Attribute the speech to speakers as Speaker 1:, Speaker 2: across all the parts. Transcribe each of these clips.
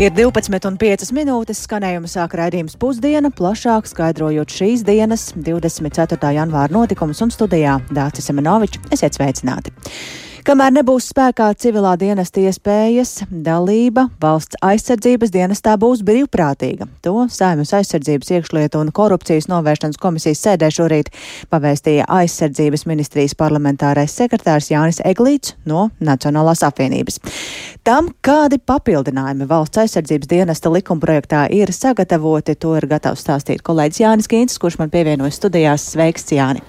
Speaker 1: Ir 12,5 minūtes skanējuma sāk raidījums pusdiena, plašāk skaidrojot šīs dienas, 24. janvāra notikumus un studijā Dācis Semenovičs. Esiet sveicināti! Kamēr nebūs spēkā civilā dienesta iespējas, dalība valsts aizsardzības dienestā būs brīvprātīga. To Saimas aizsardzības iekšlietu un korupcijas novēršanas komisijas sēdē šorīt pavēstīja aizsardzības ministrijas parlamentārais sekretārs Jānis Eglīts no Nacionālās apvienības. Tam, kādi papildinājumi valsts aizsardzības dienesta likumprojektā ir sagatavoti, to ir gatavs stāstīt kolēģis Jānis Kīncis, kurš man pievienojas studijās. Sveiks, Jāni!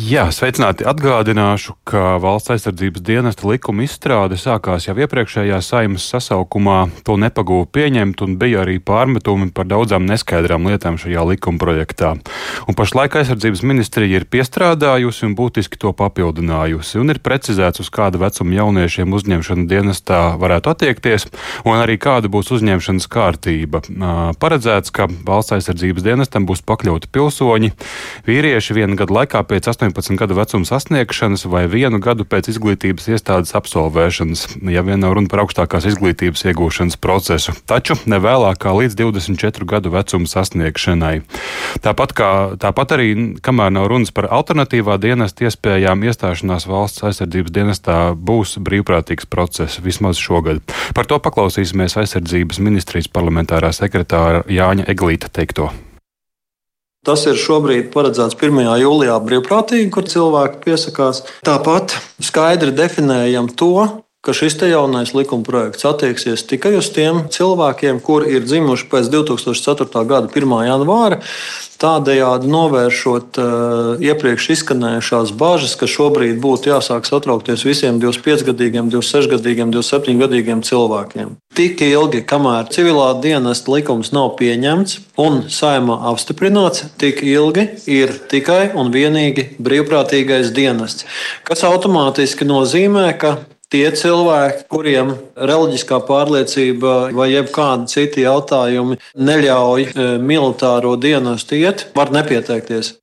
Speaker 2: Jā, sveicināti. Atgādināšu, ka valsts aizsardzības dienesta likuma izstrāde sākās jau iepriekšējā saimas sasaukumā. To nepagūva pieņemt un bija arī pārmetumi par daudzām neskaidrām lietām šajā likuma projektā. Un pašlaik aizsardzības ministrija ir piestrādājusi un būtiski to papildinājusi. Un ir precizēts, uz kādu vecumu jauniešiem uzņemšana dienestā varētu attiekties, un arī kāda būs uzņemšanas kārtība. Paredzēts, ka valsts aizsardzības dienestam būs pakļauti pilsoņi, vīrieši vienu gadu laikā pēc 18 gadu vecuma sasniegšanas vai vienu gadu pēc izglītības iestādes absolvēšanas, ja vien nav runa par augstākās izglītības iegūšanas procesu, taču ne vēlāk kā līdz 24 gadu vecuma sasniegšanai. Tāpat, kā, tāpat arī, kamēr nav runas par alternatīvā dienesta iespējām, iestāšanās valsts aizsardzības dienestā būs brīvprātīgs process vismaz šogad. Par to paklausīsimies aizsardzības ministrijas parlamentārā sekretāra Jāņa Eglīta teikto.
Speaker 3: Tas ir šobrīd paredzēts 1. jūlijā brīvprātīgi, kur cilvēki piesakās. Tāpat skaidri definējam to, ka šis jaunais likuma projekts attieksies tikai uz tiem cilvēkiem, kuri ir dzimuši pēc 2004. gada 1. janvāra, tādējādi novēršot uh, iepriekš izskanējušās bažas, ka šobrīd būtu jāsāk satraukties visiem 25-gadīgiem, 26-gadīgiem, 27-gadīgiem cilvēkiem. Tik ilgi, kamēr civilā dienesta likums nav pieņemts un saimā apstiprināts, tik ilgi ir tikai un vienīgi brīvprātīgais dienests, kas automātiski nozīmē, ka tie cilvēki, kuriem reliģiskā pārliecība vai jebkādi citi jautājumi neļauj e, militāro dienestu iet, var nepieteikties.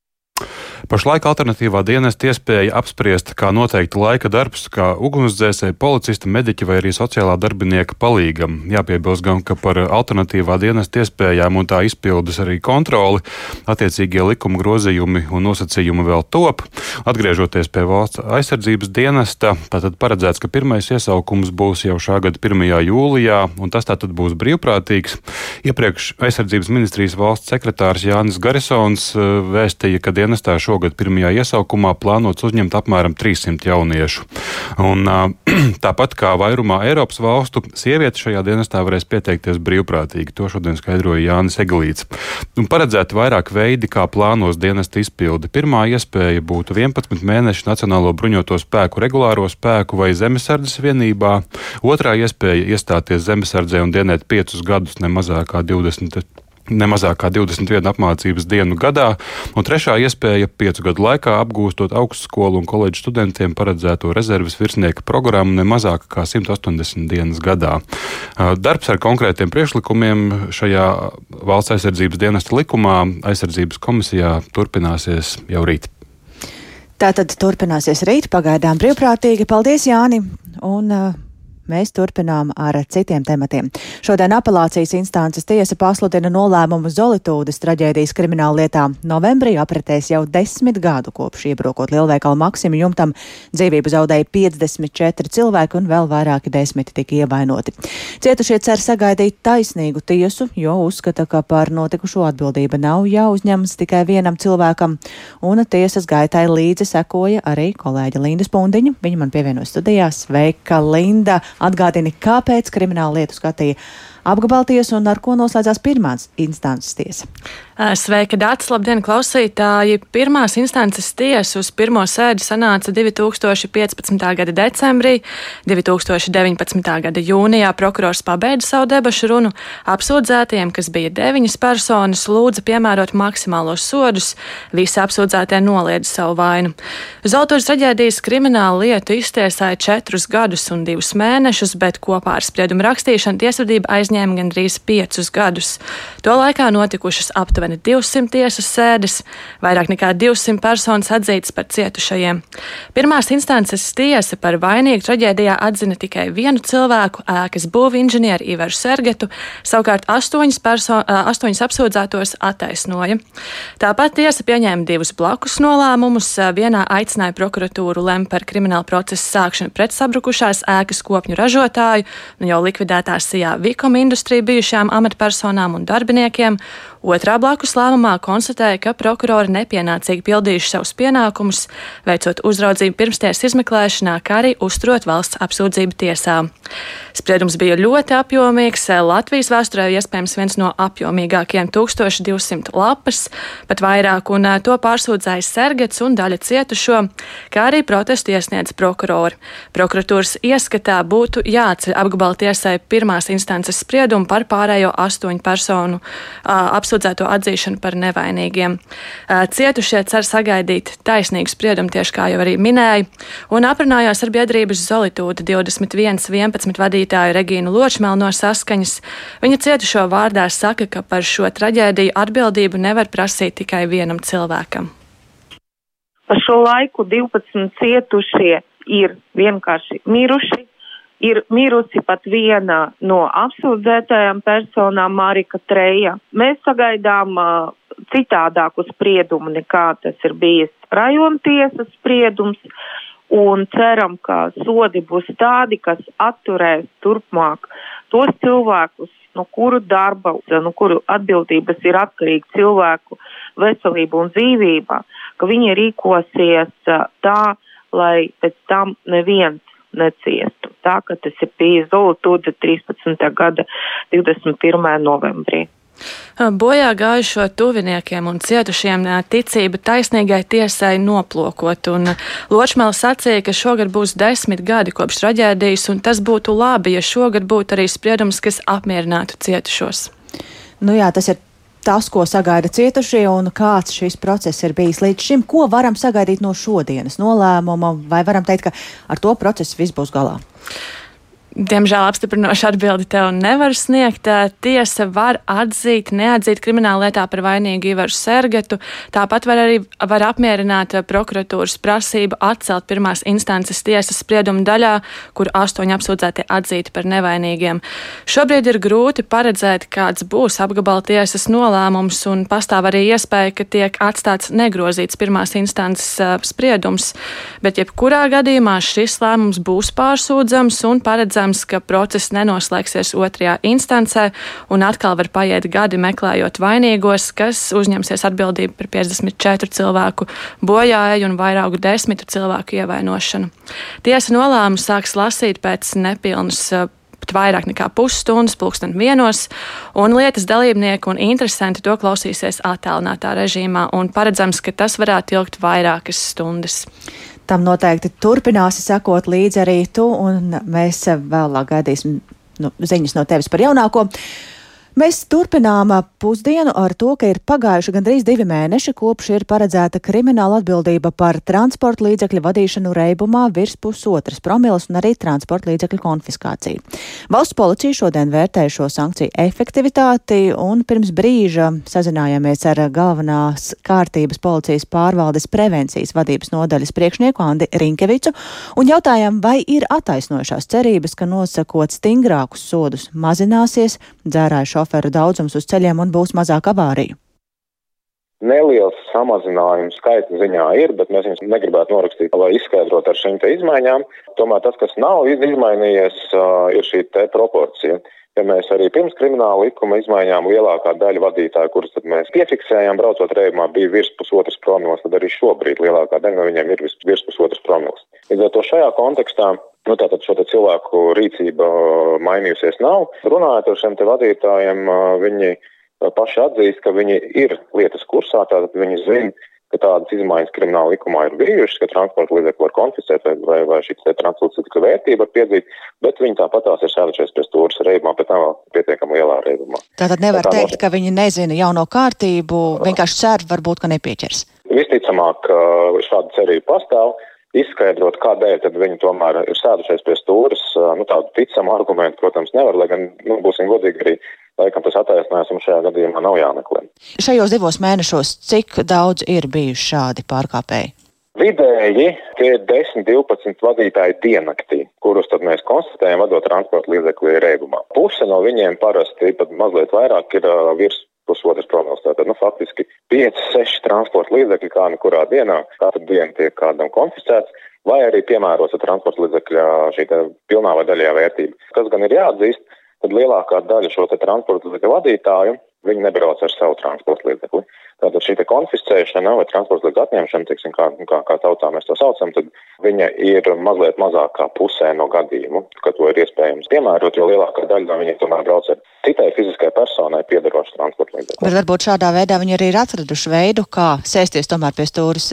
Speaker 2: Pašlaik alternatīvā dienesta iespēja apspriest, kā noteikti laika darbs, kā ugunsdzēsēji, policista, mediķa vai arī sociālā darbinieka palīgam. Jāpiebilst gan, ka par alternatīvā dienesta iespējām un tā izpildes arī kontroli attiecīgie likuma grozījumi un nosacījumi vēl top. Atgriežoties pie valsts aizsardzības dienesta, tātad paredzēts, ka pirmais iesaukums būs jau šā gada 1. jūlijā, un tas tātad būs brīvprātīgs. Iepriekš aizsardzības ministrijas valsts sekretārs Jānis Garisons eh, vēstīja, ka dienestā šogad šogad pirmajā iesaukumā plānots uzņemt apmēram 300 jauniešu. Un, tāpat kā vairumā Eiropas valstu, sievietes šajā dienestā varēs pieteikties brīvprātīgi. To šodien skaidroja Jānis Eglīts. Un paredzēti vairāk veidi, kā plānos dienesta izpildi. Pirmā iespēja būtu 11 mēnešu Nacionālo bruņoto spēku regulāro spēku vai zemesardzes vienībā. Otrā iespēja iestāties zemesardzē un dienēt 5 gadus ne mazāk kā 20 nemazāk kā 21 apmācības dienu gadā, un trešā iespēja piecu gadu laikā apgūstot augstskolu un koledžu studentiem paredzēto rezerves virsnieka programmu nemazāk kā 180 dienas gadā. Darbs ar konkrētiem priekšlikumiem šajā valsts aizsardzības dienesta likumā aizsardzības komisijā turpināsies jau rīt.
Speaker 1: Tātad turpināsies rīt, pagaidām brīvprātīgi. Paldies, Jāni! Un, uh, Mēs turpinām ar citiem tematiem. Šodien apelācijas instances tiesa pasludina nolēmumu Zolitūdas traģēdijas krimināla lietā. Novembrī apritēs jau desmit gadu kopš iebrukot lielveikalu Maksimu jumtam. Dzīvību zaudēja 54 cilvēki un vēl vairāki desmiti tika ievainoti. Cietušie cer sagaidīt taisnīgu tiesu, jo uzskata, ka par notikušo atbildība nav jāuzņemas tikai vienam cilvēkam, un tiesas gaitai līdzi sekoja arī kolēģa Linda Spundiņa. Viņa man pievienoja studijās. Sveika, Linda! Atgādini, kāpēc krimināla lietu skatīja apgabaltiesa un ar ko noslēdzās pirmās instances tiesa.
Speaker 4: Sveika, Dārts! Labdien, klausītāji! Pirmās instances tiesa uz pirmo sēdi sanāca 2015. gada decembrī. 2019. gada jūnijā prokurors pabeidza savu debašu runu. Apsūdzētiem, kas bija deviņas personas, lūdza piemērot maksimālos sodus. Visi apsūdzētie noliedza savu vainu. Uz autors traģēdijas kriminālu lietu iztiesāja četrus gadus un divus mēnešus, bet kopā ar spriedumu rakstīšanu tiesvedība aizņēma aizņēma gandrīz piecus gadus. To laikā notikušas aptuveni 200 tiesas sēdes, vairāk nekā 200 personas atzītas par cietušajiem. Pirmās instances tiesa par vainīgu traģēdijā atzina tikai vienu cilvēku, ēkas būvinženieri Ivaru Sergetu, savukārt astoņas, perso astoņas apsūdzētos attaisnoja. Tāpat tiesa pieņēma divus blakus nolēmumus. Vienā aicināja prokuratūru lemt par kriminālu procesu sākšanu pret sabrukušās ēkas kopņu ražotāju, nu jau likvidētās Sijā Vikoma industrija bijušajām amatpersonām un darbiniekiem, Otrā blakus lēmumā konstatēja, ka prokurori nepienācīgi pildījuši savus pienākumus, veicot uzraudzību pirmsties izmeklēšanā, kā arī uzturot valsts apsūdzību tiesā. Spriedums bija ļoti apjomīgs, Latvijas vēsturē iespējams viens no apjomīgākajiem - 1200 lapas, pat vairāk, un to pārsūdzēja Sergets un daļa cietušo, kā arī protestu iesniedz prokurori. Prokuratūras ieskatā būtu jāatceļ apgabala tiesai pirmās instances spriedumu par pārējo astoņu personu apsūdzību apsūdzēto atzīšanu par nevainīgiem. Cietušie cer sagaidīt taisnīgu spriedumu, tieši kā jau arī minēju, un aprunājos ar biedrības Zolitūda 21.11 vadītāju Regīnu Ločmelu no saskaņas. Viņa cietušo vārdā saka, ka par šo traģēdiju atbildību nevar prasīt tikai vienam cilvēkam.
Speaker 5: Pa šo laiku 12 cietušie ir vienkārši miruši, ir mirusi pat viena no apsūdzētajām personām, Marika Treja. Mēs sagaidām uh, citādāku spriedumu nekā tas ir bijis rajona tiesas spriedums, un ceram, ka sodi būs tādi, kas atturēs turpmāk tos cilvēkus, no kuru darba, no kuru atbildības ir atkarīga cilvēku veselība un dzīvība, ka viņi rīkosies tā, lai pēc tam neviens neciestu. Tā, ka tas ir bijis Zolotūda 13. gada 21. novembrī.
Speaker 4: Bojā gājušo tuviniekiem un cietušiem ticība taisnīgai tiesai noplokot, un Ločmēls sacīja, ka šogad būs desmit gadi kopš traģēdijas, un tas būtu labi, ja šogad būtu arī spriedums, kas apmierinātu cietušos.
Speaker 1: Nu jā, tas ir tas, ko sagaida cietušie un kāds šis process ir bijis līdz šim. Ko varam sagaidīt no šodienas nolēmuma, vai varam teikt, ka ar to procesu viss būs galā?
Speaker 4: Diemžēl apstiprinošu atbildi tev nevar sniegt. Tiesa var atzīt, neatzīt krimināla lietā par vainīgu Ivaru Sergetu. Tāpat var arī var apmierināt prokuratūras prasību atcelt pirmās instances tiesas spriedumu daļā, kur astoņi apsūdzētie atzīti par nevainīgiem. Šobrīd ir grūti paredzēt, kāds būs apgabala tiesas nolēmums, un pastāv arī iespēja, ka tiek atstāts negrozīts pirmās instances spriedums, bet jebkurā gadījumā šis lēmums būs pārsūdzams un paredzams Iespējams, ka process nenoslēgsies otrajā instancē, un atkal var paiet gadi meklējot vainīgos, kas uzņemsies atbildību par 54 cilvēku bojāju un vairāku desmitu cilvēku ievainošanu. Tiesa nolēmumu sāks lasīt pēc nepilnas pat vairāk nekā pusstundas, pulksten vienos, un lietas dalībnieki un interesanti to klausīsies attālinātā režīmā, un paredzams, ka tas varētu ilgt vairākas stundas.
Speaker 1: Tam noteikti turpināsi sekot līdzi arī tu, un mēs vēlāk gaidīsim nu, ziņas no tevis par jaunāko. Mēs turpinām pusdienu ar to, ka ir pagājuši gandrīz divi mēneši, kopš ir paredzēta krimināla atbildība par transporta līdzekļu vadīšanu reibumā virs pusotras promilas un arī transporta līdzekļu konfiskāciju. Valsts policija šodien vērtē šo sankciju efektivitāti un pirms brīža sazinājāmies ar galvenās kārtības policijas pārvaldes prevencijas vadības nodaļas priekšnieku Andi Rinkevicu un jautājām, vai ir attaisnojušās cerības, ka nosakot stingrākus sodus mazināsies dzērāju šoferu daudzums uz ceļiem un būs mazāk avāriju?
Speaker 6: Neliels samazinājums skaita ziņā ir, bet mēs viņus negribētu norakstīt, lai izskaidrotu ar šīm izmaiņām. Tomēr tas, kas nav izmainījies, ir šī proporcija. Ja mēs arī pirms krimināla likuma izmaiņām lielākā daļa vadītāju, kurus mēs piefiksējām, braucot reibumā, bija virs pusotras promilas, tad arī šobrīd lielākā daļa no viņiem ir virs pusotras promilas. Līdz ar to šajā kontekstā Nu, tātad šo cilvēku rīcība mainījusies nav. Runājot ar šiem vadītājiem, viņi paši atzīst, ka viņi ir lietas kursā, tātad viņi zina, ka tādas izmaiņas krimināla likumā ir bijušas, ka transporta līdzekli var konfiscēt vai, vai, vai šī transporta līdzekļa vērtība var piedzīt, bet viņi tāpat tās ir sēdušies pie stūras reibumā, bet nav pietiekami lielā reibumā.
Speaker 1: Tātad nevar tā teikt, no... ka viņi nezina jauno kārtību, vienkārši cer varbūt, ka nepieķers.
Speaker 6: Visticamāk, šāda cerība pastāv. Izskaidrot, kādēļ viņi tomēr ir sēdušies pie stūres. Nu, tādu ticamu argumentu, protams, nevar, lai gan, nu, būsim godīgi arī. Laikam tas attaisnojums šajā gadījumā nav jāmeklē.
Speaker 1: Šajos divos mēnešos cik daudz ir bijuši šādi pārkāpēji?
Speaker 6: Vidēji tie ir 10, 12 vadītāji diennaktī, kurus tad mēs konstatējam vadot transporta līdzekli reibumā. Puse no viņiem parasti pat mazliet vairāk ir uh, virs pusotras promils. Tātad, nu, faktiski 5, 6 transporta līdzekļi kā nu kurā dienā, katru dienu tiek kādam konfiscēts, vai arī piemērots transporta līdzekļa šī pilnā vai daļajā vērtība. Kas gan ir jāatzīst, tad lielākā daļa šo transporta līdzekļu vadītāju viņi nebrauc ar savu transporta līdzekli. Tātad šī konfiscēšana vai transporta līdzekļu atņemšana, tiksim, kā, kā, kā tautā mēs to saucam, tad viņa ir mazliet mazākā pusē no gadījumu, ka to ir iespējams piemērot, jo lielākā daļa no viņiem tomēr brauc ar citai fiziskai personai piedarošu transporta līdzekli.
Speaker 1: Bet varbūt šādā veidā viņi arī ir atraduši veidu, kā sēsties tomēr pie stūris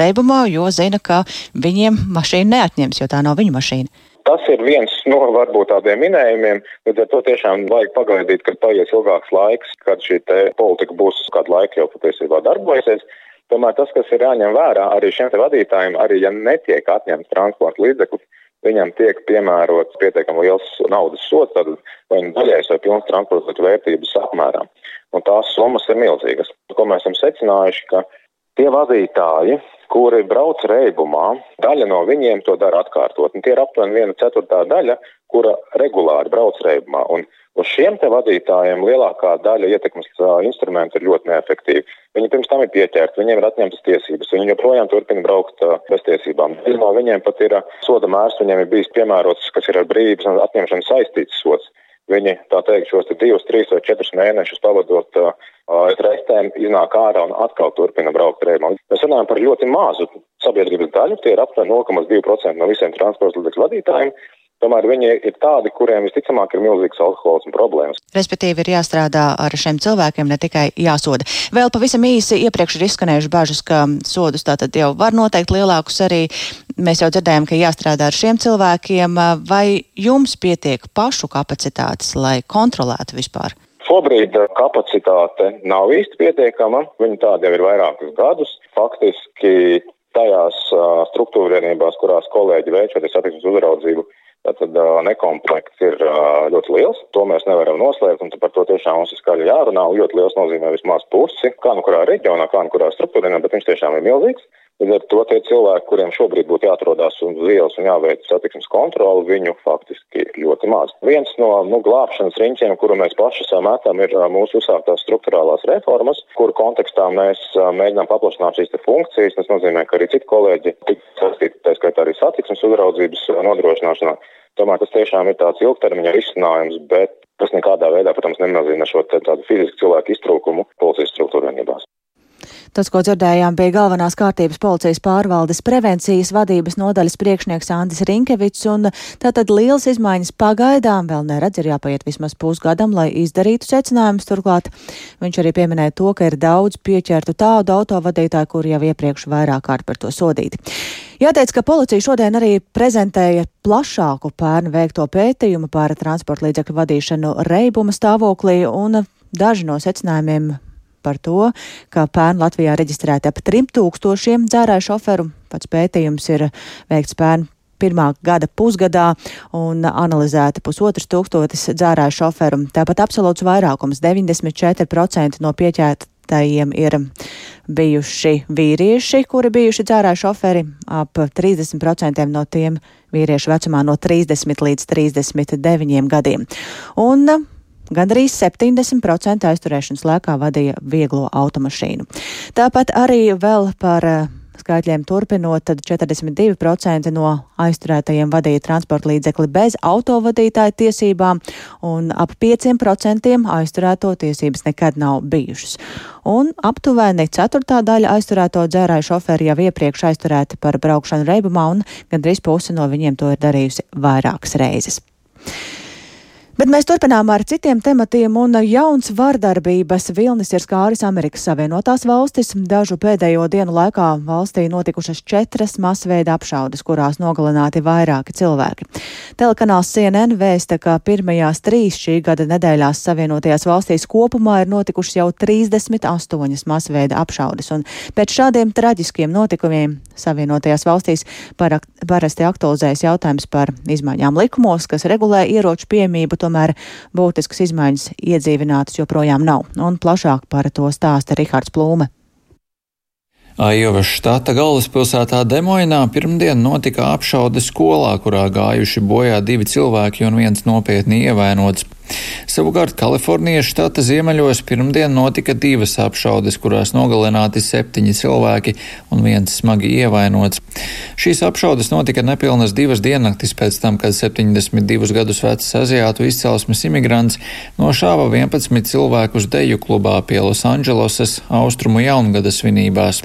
Speaker 1: reibumā, jo zina, ka viņiem mašīna neatņems, jo tā nav viņu mašīna.
Speaker 6: Tas ir viens no varbūt tādiem minējumiem, bet ar to tiešām vajag pagaidīt, kad paies ilgāks laiks, kad šī politika būs kādu laiku jau patiesībā darbojusies. Tomēr tas, kas ir jāņem vērā arī šiem vadītājiem, arī ja netiek atņemts transporta līdzeklis, viņam tiek piemērots pietiekami liels naudas sots, tad vai nu daļais vai pilns transporta vērtības apmērā. Un tās summas ir milzīgas. Ko mēs esam secinājuši, ka tie vadītāji, kuri brauc reibumā, daļa no viņiem to dara atkārtot. Un tie ir aptuveni viena ceturtā daļa, kura regulāri brauc reibumā. Un uz šiem te vadītājiem lielākā daļa ietekmes uh, instrumentu ir ļoti neefektīvi. Viņi pirms tam ir pieķerti, viņiem ir atņemtas tiesības, viņi joprojām turpina braukt uh, bez tiesībām. Daļa no viņiem pat ir uh, soda mērs, viņiem ir bijis piemērots, kas ir ar brīvības atņemšanu saistīts sots. Viņi, tā teikt, šos divus, trīs vai četrus mēnešus pavadot uh, reizēm, iznāk ārā un atkal turpina braukt reibumā. Mēs runājam par ļoti mazu sabiedrības daļu, tie ir aptuveni 0,2% no visiem transporta līdzekļu vadītājiem. Tomēr viņi ir tādi, kuriem visticamāk ir milzīgs alkoholisms problēmas.
Speaker 1: Respektīvi, ir jāstrādā ar šiem cilvēkiem, ne tikai jāsoda. Vēl pavisam īsi iepriekš ir izskanējuši bažas, ka sodus tātad jau var noteikt lielākus arī. Mēs jau dzirdējām, ka jāstrādā ar šiem cilvēkiem. Vai jums pietiek pašu kapacitātes, lai kontrolētu vispār?
Speaker 6: Šobrīd kapacitāte nav īsti pietiekama. Viņa tāda jau ir vairākus gadus. Faktiski tajās struktūra vienībās, kurās kolēģi veic šo satiksmes uzraudzību, Tātad nekomplekts ir ļoti liels, to mēs nevaram noslēgt, un par to tiešām mums ir skaļi jārunā. Ļoti liels nozīmē vismaz pusi, kā nu kurā reģionā, kā nu kurā struktūrā, bet viņš tiešām ir milzīgs. Līdz ar to tie cilvēki, kuriem šobrīd būtu jāatrodās uz ielas un jāveic satiksmes kontroli, viņu faktiski ļoti maz. Viens no nu, glābšanas riņķiem, kuru mēs paši sametam, ir mūsu uzsāktās struktūrālās reformas, kuru kontekstā mēs mēģinām paplašināt šīs funkcijas. Tas nozīmē, ka arī citi kolēģi tik saistīti, tā skaitā arī satiksmes uzraudzības nodrošināšanā. Tomēr tas tiešām ir tāds ilgtermiņa risinājums, bet tas nekādā veidā, protams, nemazina šo tādu fizisku cilvēku iztrūkumu policijas struktūrvienībās.
Speaker 1: Tas, ko dzirdējām, bija galvenās kārtības policijas pārvaldes prevencijas vadības nodaļas priekšnieks Andis Rinkevits, un tātad liels izmaiņas pagaidām vēl neredz, ir jāpaiet vismaz pusgadam, lai izdarītu secinājumus. Turklāt viņš arī pieminēja to, ka ir daudz pieķertu tādu autovadītāju, kuri jau iepriekš vairāk kārt par to sodīti. Jāteic, ka policija šodien arī prezentēja plašāku pērnu veikto pētījumu par transporta līdzekļu vadīšanu reibuma stāvoklī, un daži no secinājumiem par to, ka pērn Latvijā reģistrēti ap 3000 dzērāju šoferu. Pats pētījums ir veikts pērn pirmā gada pusgadā un analizēta pusotras tūkstotis dzērāju šoferu. Tāpat absolūts vairākums - 94% no pieķētajiem ir bijuši vīrieši, kuri bijuši dzērāju šoferi, ap 30% no tiem vīriešu vecumā no 30 līdz 39 gadiem. Un Gandrīz 70% aizturēšanas laikā vadīja vieglo automašīnu. Tāpat arī vēl par eh, skaitļiem turpinot, tad 42% no aizturētajiem vadīja transporta līdzekli bez autovadītāja tiesībām, un ap 5% aizturēto tiesības nekad nav bijušas. Un aptuveni ceturtā daļa aizturēto dzērāju šoferi jau iepriekš aizturēti par braukšanu reibumā, un gandrīz puse no viņiem to ir darījusi vairākas reizes. Bet mēs turpinām ar citiem tematiem, un jauns vardarbības vilnis ir skāris Amerikas Savienotās valstis. Dažu pēdējo dienu laikā valstī notikušas četras masveida apšaudes, kurās nogalināti vairāki cilvēki. Telekanāls CNN vēsta, ka pirmajās trīs šī gada nedēļās Savienotajās valstīs kopumā ir notikušas jau 38 masveida apšaudes, un pēc šādiem traģiskiem notikumiem Savienotajās valstīs parasti aktualizējas jautājums par izmaiņām likumos, kas regulē ieroču piemību tomēr būtiskas izmaiņas iedzīvinātas joprojām nav. Un plašāk par to stāsta Rihards Plūme.
Speaker 7: Aiovas štata galvaspilsētā Demoinā pirmdien notika apšaude skolā, kurā gājuši bojā divi cilvēki un viens nopietni ievainots. Savukārt Kalifornijas štata ziemeļos pirmdien notika divas apšaudes, kurās nogalināti septiņi cilvēki un viens smagi ievainots. Šīs apšaudes notika nepilnas divas diennaktis pēc tam, kad 72 gadus vecs aziātu izcelsmes imigrants nošāva 11 cilvēkus deju klubā pie Losandželosas austrumu jaungada svinībās.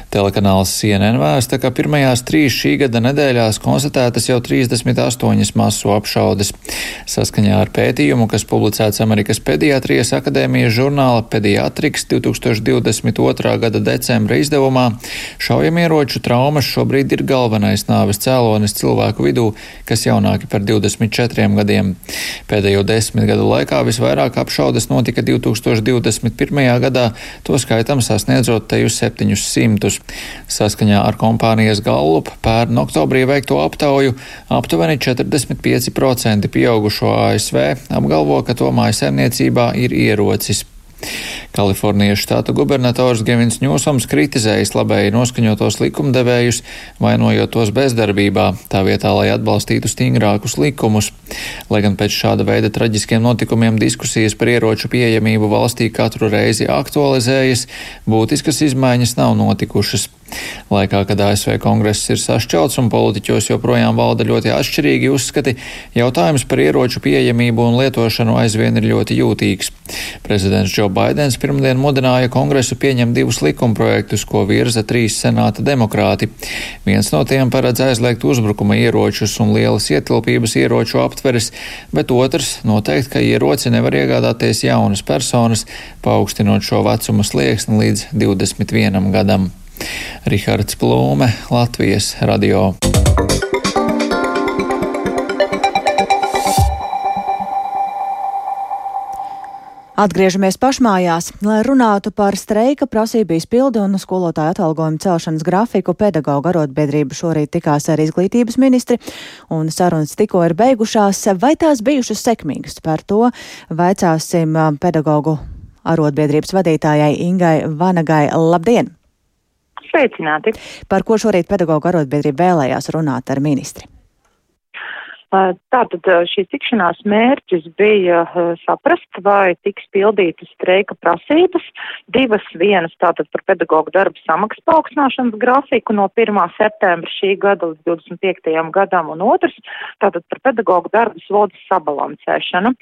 Speaker 7: Telekanāls CNN vēsta, ka pirmajās trīs šī gada nedēļās konstatētas jau 38 masu apšaudes. Saskaņā ar pētījumu, kas publicēts Amerikas Pediatrijas akadēmijas žurnāla Pediatriks 2022. gada decembra izdevumā, šaujamieroču traumas šobrīd ir galvenais nāves cēlonis cilvēku vidū, kas jaunāki par 24 gadiem. Pēdējo desmit gadu laikā visvairāk apšaudes notika 2021. gadā, to skaitam sasniedzot teju 700. Saskaņā ar kompānijas Gallup pērn oktobrī veikto aptauju aptuveni 45% pieaugušo ASV apgalvo, ka to mājasēmniecībā ir ierocis. Kalifornijas štata gubernators Gevins Ņūsams kritizējis labēji noskaņotos likumdevējus, vainojot tos bezdarbībā, tā vietā, lai atbalstītu stingrākus likumus. Lai gan pēc šāda veida traģiskiem notikumiem diskusijas par ieroču pieejamību valstī katru reizi aktualizējas, būtiskas izmaiņas nav notikušas. Laikā, kad ASV kongress ir sašķelts un politiķos joprojām valda ļoti atšķirīgi uzskati, jautājums par ieroču pieejamību un lietošanu aizvien ir ļoti jūtīgs. Prezidents Džo Baidens pirmdien mudināja kongresu pieņemt divus likumprojektus, ko virza trīs senāta demokrāti. Viens no tiem paredz aizliegt uzbrukuma ieročus un lielas ietilpības ieroču aptveres, bet otrs noteikt, ka ieroci nevar iegādāties jaunas personas, paaugstinot šo vecuma slieksni līdz 21 gadam. Rihards Plūme, Latvijas radio.
Speaker 1: Atgriežamies pašmājās, lai runātu par streika prasību izpildi un skolotāju atalgojumu celšanas grafiku. Pedagoģa arotbiedrība šorīt tikās ar izglītības ministri, un sarunas tikko ir beigušās. Vai tās bijušas sekmīgas? Par to vaicāsim pedagoģu arotbiedrības vadītājai Ingai Vanagai. Labdien!
Speaker 8: Sveicināti!
Speaker 1: Par ko šorīt pedagoģa arotbiedrība vēlējās runāt ar ministri?
Speaker 8: Tātad šīs tikšanās mērķis bija saprast, vai tiks pildītas streika prasības. Divas vienas tātad par pedagoģu darba samaksas paaugstināšanas grafiku no 1. septembra šī gada līdz 25. gadam un otrs tātad par pedagoģu darba slodzes sabalansēšanu.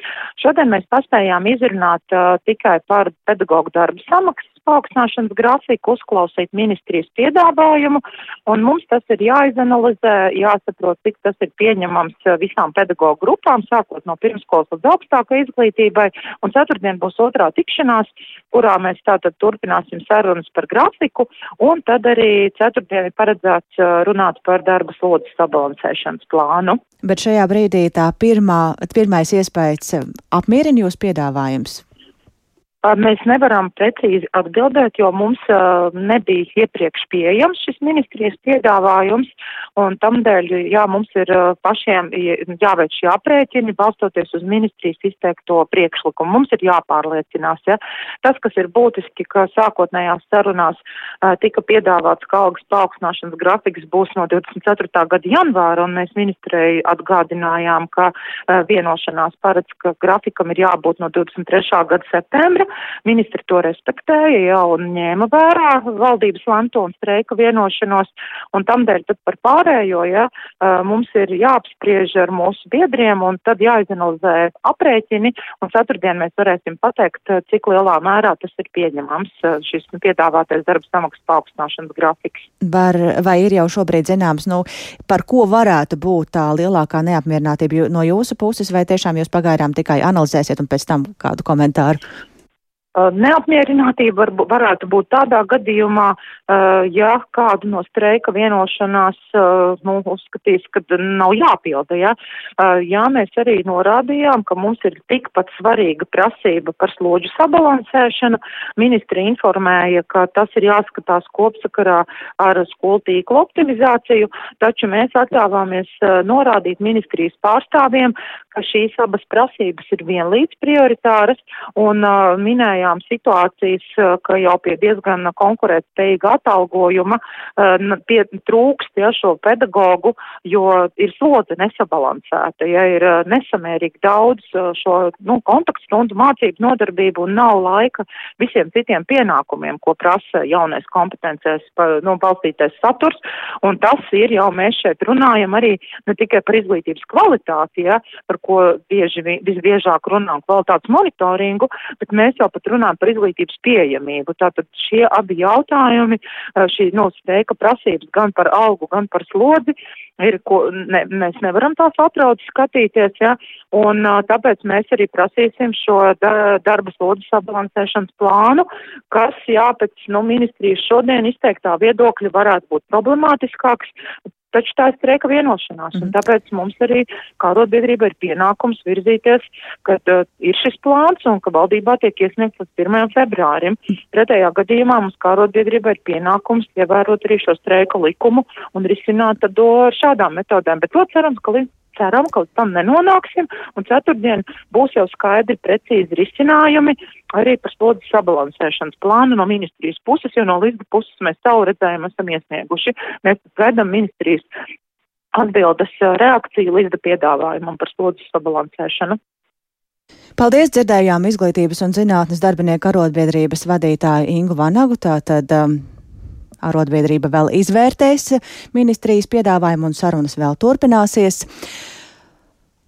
Speaker 8: Šodien mēs paspējām izrunāt uh, tikai par pedagoģu darba samaksas paaugstināšanas grafiku, uzklausīt ministrijas piedāvājumu, un mums tas ir jāizanalizē, jāsaprot, cik tas ir pieņemams visām pedagoģu grupām, sākot no pirmskolas līdz augstākai izglītībai, un ceturtdien būs otrā tikšanās, kurā mēs tātad turpināsim sarunas par grafiku, un tad arī ceturtdien ir paredzēts runāt par darba slodzes sabalansēšanas plānu.
Speaker 1: Bet šajā brīdī tā pirmā, pirmais iespējas apmierina jūs piedāvājums?
Speaker 8: Mēs nevaram precīzi atbildēt, jo mums uh, nebija iepriekš pieejams šis ministrijas piedāvājums, un tamdēļ, jā, mums ir uh, pašiem jāveic šie aprēķini, balstoties uz ministrijas izteikto priekšlikumu. Mums ir jāpārliecinās, ja. Tas, kas ir būtiski, ka sākotnējās sarunās uh, tika piedāvāts, ka algas paaugstināšanas grafiks būs no 24. gada janvāra, un mēs ministrei atgādinājām, ka vienošanās paredz, ka grafikam ir jābūt no 23. gada septembra. Ministri to respektēja jau un ņēma vērā valdības lemto un streika vienošanos, un tamdēļ tad par pārējo, ja, mums ir jāapspriež ar mūsu biedriem un tad jāizanalizē aprēķini, un ceturtdien mēs varēsim pateikt, cik lielā mērā tas ir pieņemams, šis piedāvātais darba samaksas paaugstināšanas grafiks.
Speaker 1: Var, vai ir jau šobrīd zināms, nu, par ko varētu būt tā lielākā neapmierinātība no jūsu puses, vai tiešām jūs pagaidām tikai analizēsiet un pēc tam kādu komentāru?
Speaker 8: Neapmierinātība var, varētu būt tādā gadījumā, ja kādu no streika vienošanās nu, uzskatīs, ka nav jāpilda. Ja? Jā, mēs arī norādījām, ka mums ir tikpat svarīga prasība par slodžu sabalansēšanu. Ministri informēja, ka tas ir jāskatās kopsakarā ar skolu tīklu optimizāciju, taču mēs atļāvāmies norādīt ministrijas pārstāvjiem, ka šīs abas prasības ir vienlīdz prioritāras un minējām, redzējām situācijas, ka jau pie diezgan konkurētspējīga atalgojuma pie, trūkst ja, šo pedagogu, jo ir slodze nesabalansēta, ja ir nesamērīgi daudz šo nu, kontaktstundu mācību nodarbību un nav laika visiem citiem pienākumiem, ko prasa jaunais kompetencēs nu, balstītais saturs. Un tas ir jau mēs šeit runājam arī ne tikai par izglītības kvalitāti, ja, par ko bieži, visbiežāk runām kvalitātes monitoringu, bet mēs jau pat runājam par izglītības pieejamību. Tātad šie abi jautājumi, šī nu, steika prasības gan par algu, gan par slodzi, ir, ko ne, mēs nevaram tās atrauc skatīties, ja, un tāpēc mēs arī prasīsim šo da, darba slodzes sabalansēšanas plānu, kas, jā, pēc, nu, ministrijas šodien izteiktā viedokļa varētu būt problemātiskāks, Taču tā ir streika vienošanās, un mhm. tāpēc mums arī kā rotbiedrība ir pienākums virzīties, kad uh, ir šis plāns un ka valdībā tiek iesniegts līdz 1. februārim. Pretējā gadījumā mums kā rotbiedrība ir pienākums ievērot arī šo streika likumu un risināt to šādām metodēm. Bet to cerams, ka līdz ceram, ka līdz tam nenonāksim, un ceturtdien būs jau skaidri, precīzi risinājumi arī par slodzes sabalansēšanas plānu no ministrijas puses, jo no līdzga puses mēs savu redzējumu esam iesnieguši. Mēs gaidām ministrijas atbildes reakciju līdz piedāvājumam par slodzes sabalansēšanu.
Speaker 1: Paldies, dzirdējām izglītības un zinātnes darbinieku arotbiedrības vadītāju Ingu Vanagu. Tātad, um, Arotbiedrība vēl izvērtēs ministrijas piedāvājumu un sarunas vēl turpināsies.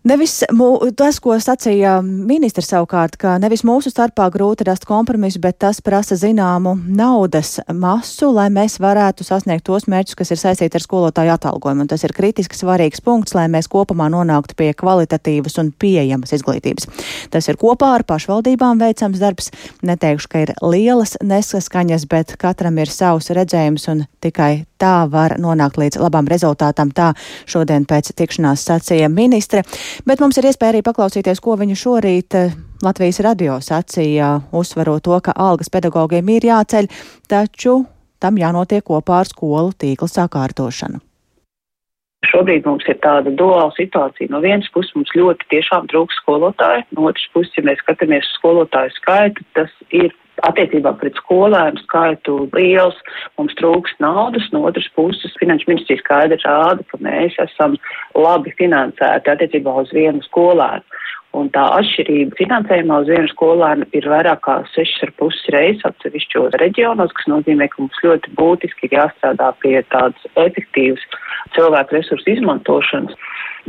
Speaker 1: Nevis mū, tas, ko sacīja ministrs savukārt, ka nevis mūsu starpā grūti rast kompromisu, bet tas prasa zināmu naudas masu, lai mēs varētu sasniegt tos mērķus, kas ir saistīti ar skolotāju atalgojumu. Un tas ir kritiski svarīgs punkts, lai mēs kopumā nonāktu pie kvalitatīvas un pieejamas izglītības. Tas ir kopā ar pašvaldībām veicams darbs. Neteikšu, ka ir lielas nesaskaņas, bet katram ir savs redzējums un tikai tā var nonākt līdz labam rezultātam. Tā šodien pēc tikšanās sacīja ministre. Bet mums ir iespēja arī paklausīties, ko viņa šorīt eh, Latvijas radio sacīja, uzsverot to, ka algas pedagogiem ir jāceļ, taču tam jānotiek kopā ar skolu tīkla sakārtošanu.
Speaker 9: Šobrīd mums ir tāda duāla situācija. No vienas puses mums ļoti tiešām trūks skolotāju, no otras puses, ja mēs skatāmies uz skolotāju skaitu, tas ir attiecībā pret skolēnu skaitu liels, mums trūks naudas, no otras puses finanšu ministrija skaidri rāda, ka mēs esam labi finansēti attiecībā uz vienu skolēnu. Un tā atšķirība finansējumā uz vienu skolēnu ir vairāk kā 6,5 reizes atsevišķos reģionos, kas nozīmē, ka mums ļoti būtiski ir jāstrādā pie tādas efektīvas cilvēku resursu izmantošanas,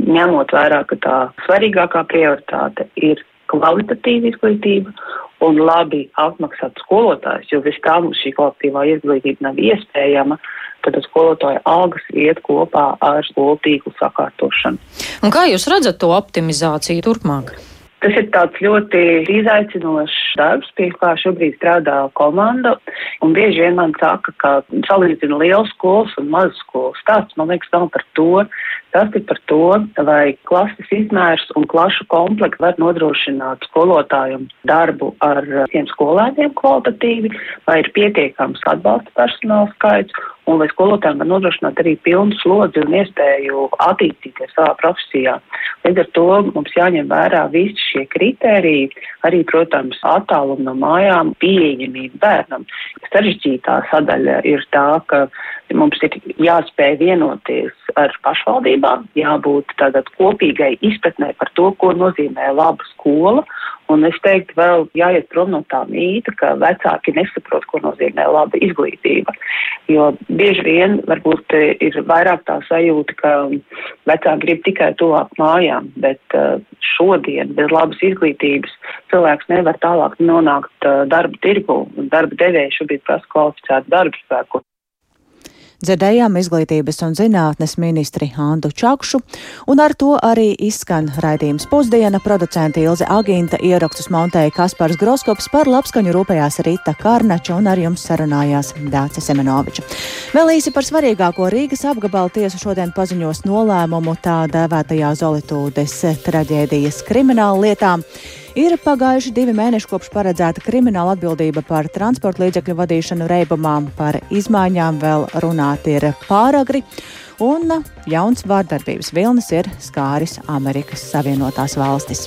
Speaker 9: ņemot vērā, ka tā svarīgākā prioritāte ir kvalitatīva izglītība un labi apmaksāt skolotājs, jo bez tā mums šī kvalitīvā izglītība nav iespējama, tad skolotāja algas iet kopā ar skolu tīklu sakārtošanu.
Speaker 10: Un kā jūs redzat to optimizāciju turpmāk?
Speaker 9: Tas ir tāds ļoti izaicinošs darbs, pie kā šobrīd strādā komanda. Un bieži vien man saka, ka salīdzina liels skolas un mazas skolas. Tāds, man liekas, nav par to. Tas ir par to, vai klases izmērs un klašu komplekts var nodrošināt skolotājiem darbu ar tiem skolēniem kvalitatīvi, vai ir pietiekams atbalsta personāla skaits un lai skolotājiem var nodrošināt arī pilnu slodzi un iespēju attīstīties savā profesijā. Līdz ar to mums jāņem vērā visi šie kritēriji, arī, protams, attālumi no mājām, pieejamība bērnam. Sarežģītā sadaļa ir tā, ka mums ir jāspēj vienoties ar pašvaldībām, jābūt tātad kopīgai izpratnē par to, ko nozīmē laba skola Un es teiktu, vēl jāiet prom no tā mīta, ka vecāki nesaprot, ko nozīmē laba izglītība. Jo bieži vien varbūt ir vairāk tā sajūta, ka vecāki grib tikai tuvāk mājām, bet šodien bez labas izglītības cilvēks nevar tālāk nonākt darba tirgu. Darba devēja šobrīd prasa kvalificētu darba spēku.
Speaker 1: Dzirdējām izglītības un zinātnes ministri Andu Čakšu, un ar to arī izskan raidījums pusdiena. Producenta Ilze Agīnta ierakstus montēja Kaspars Groskops par labskaņu rūpējās Rīta Karnača un ar jums sarunājās Dāce Semenoviča. Vēl īsi par svarīgāko Rīgas apgabala tiesu šodien paziņos nolēmumu tā dēvētajā Zolitūdes traģēdijas krimināla lietām. Ir pagājuši divi mēneši kopš paredzēta krimināla atbildība par transporta līdzekļu vadīšanu reibumā. Par izmaiņām vēl runāt ir pāragri, un jauns vārdarbības vilnis ir skāris Amerikas Savienotās valstis.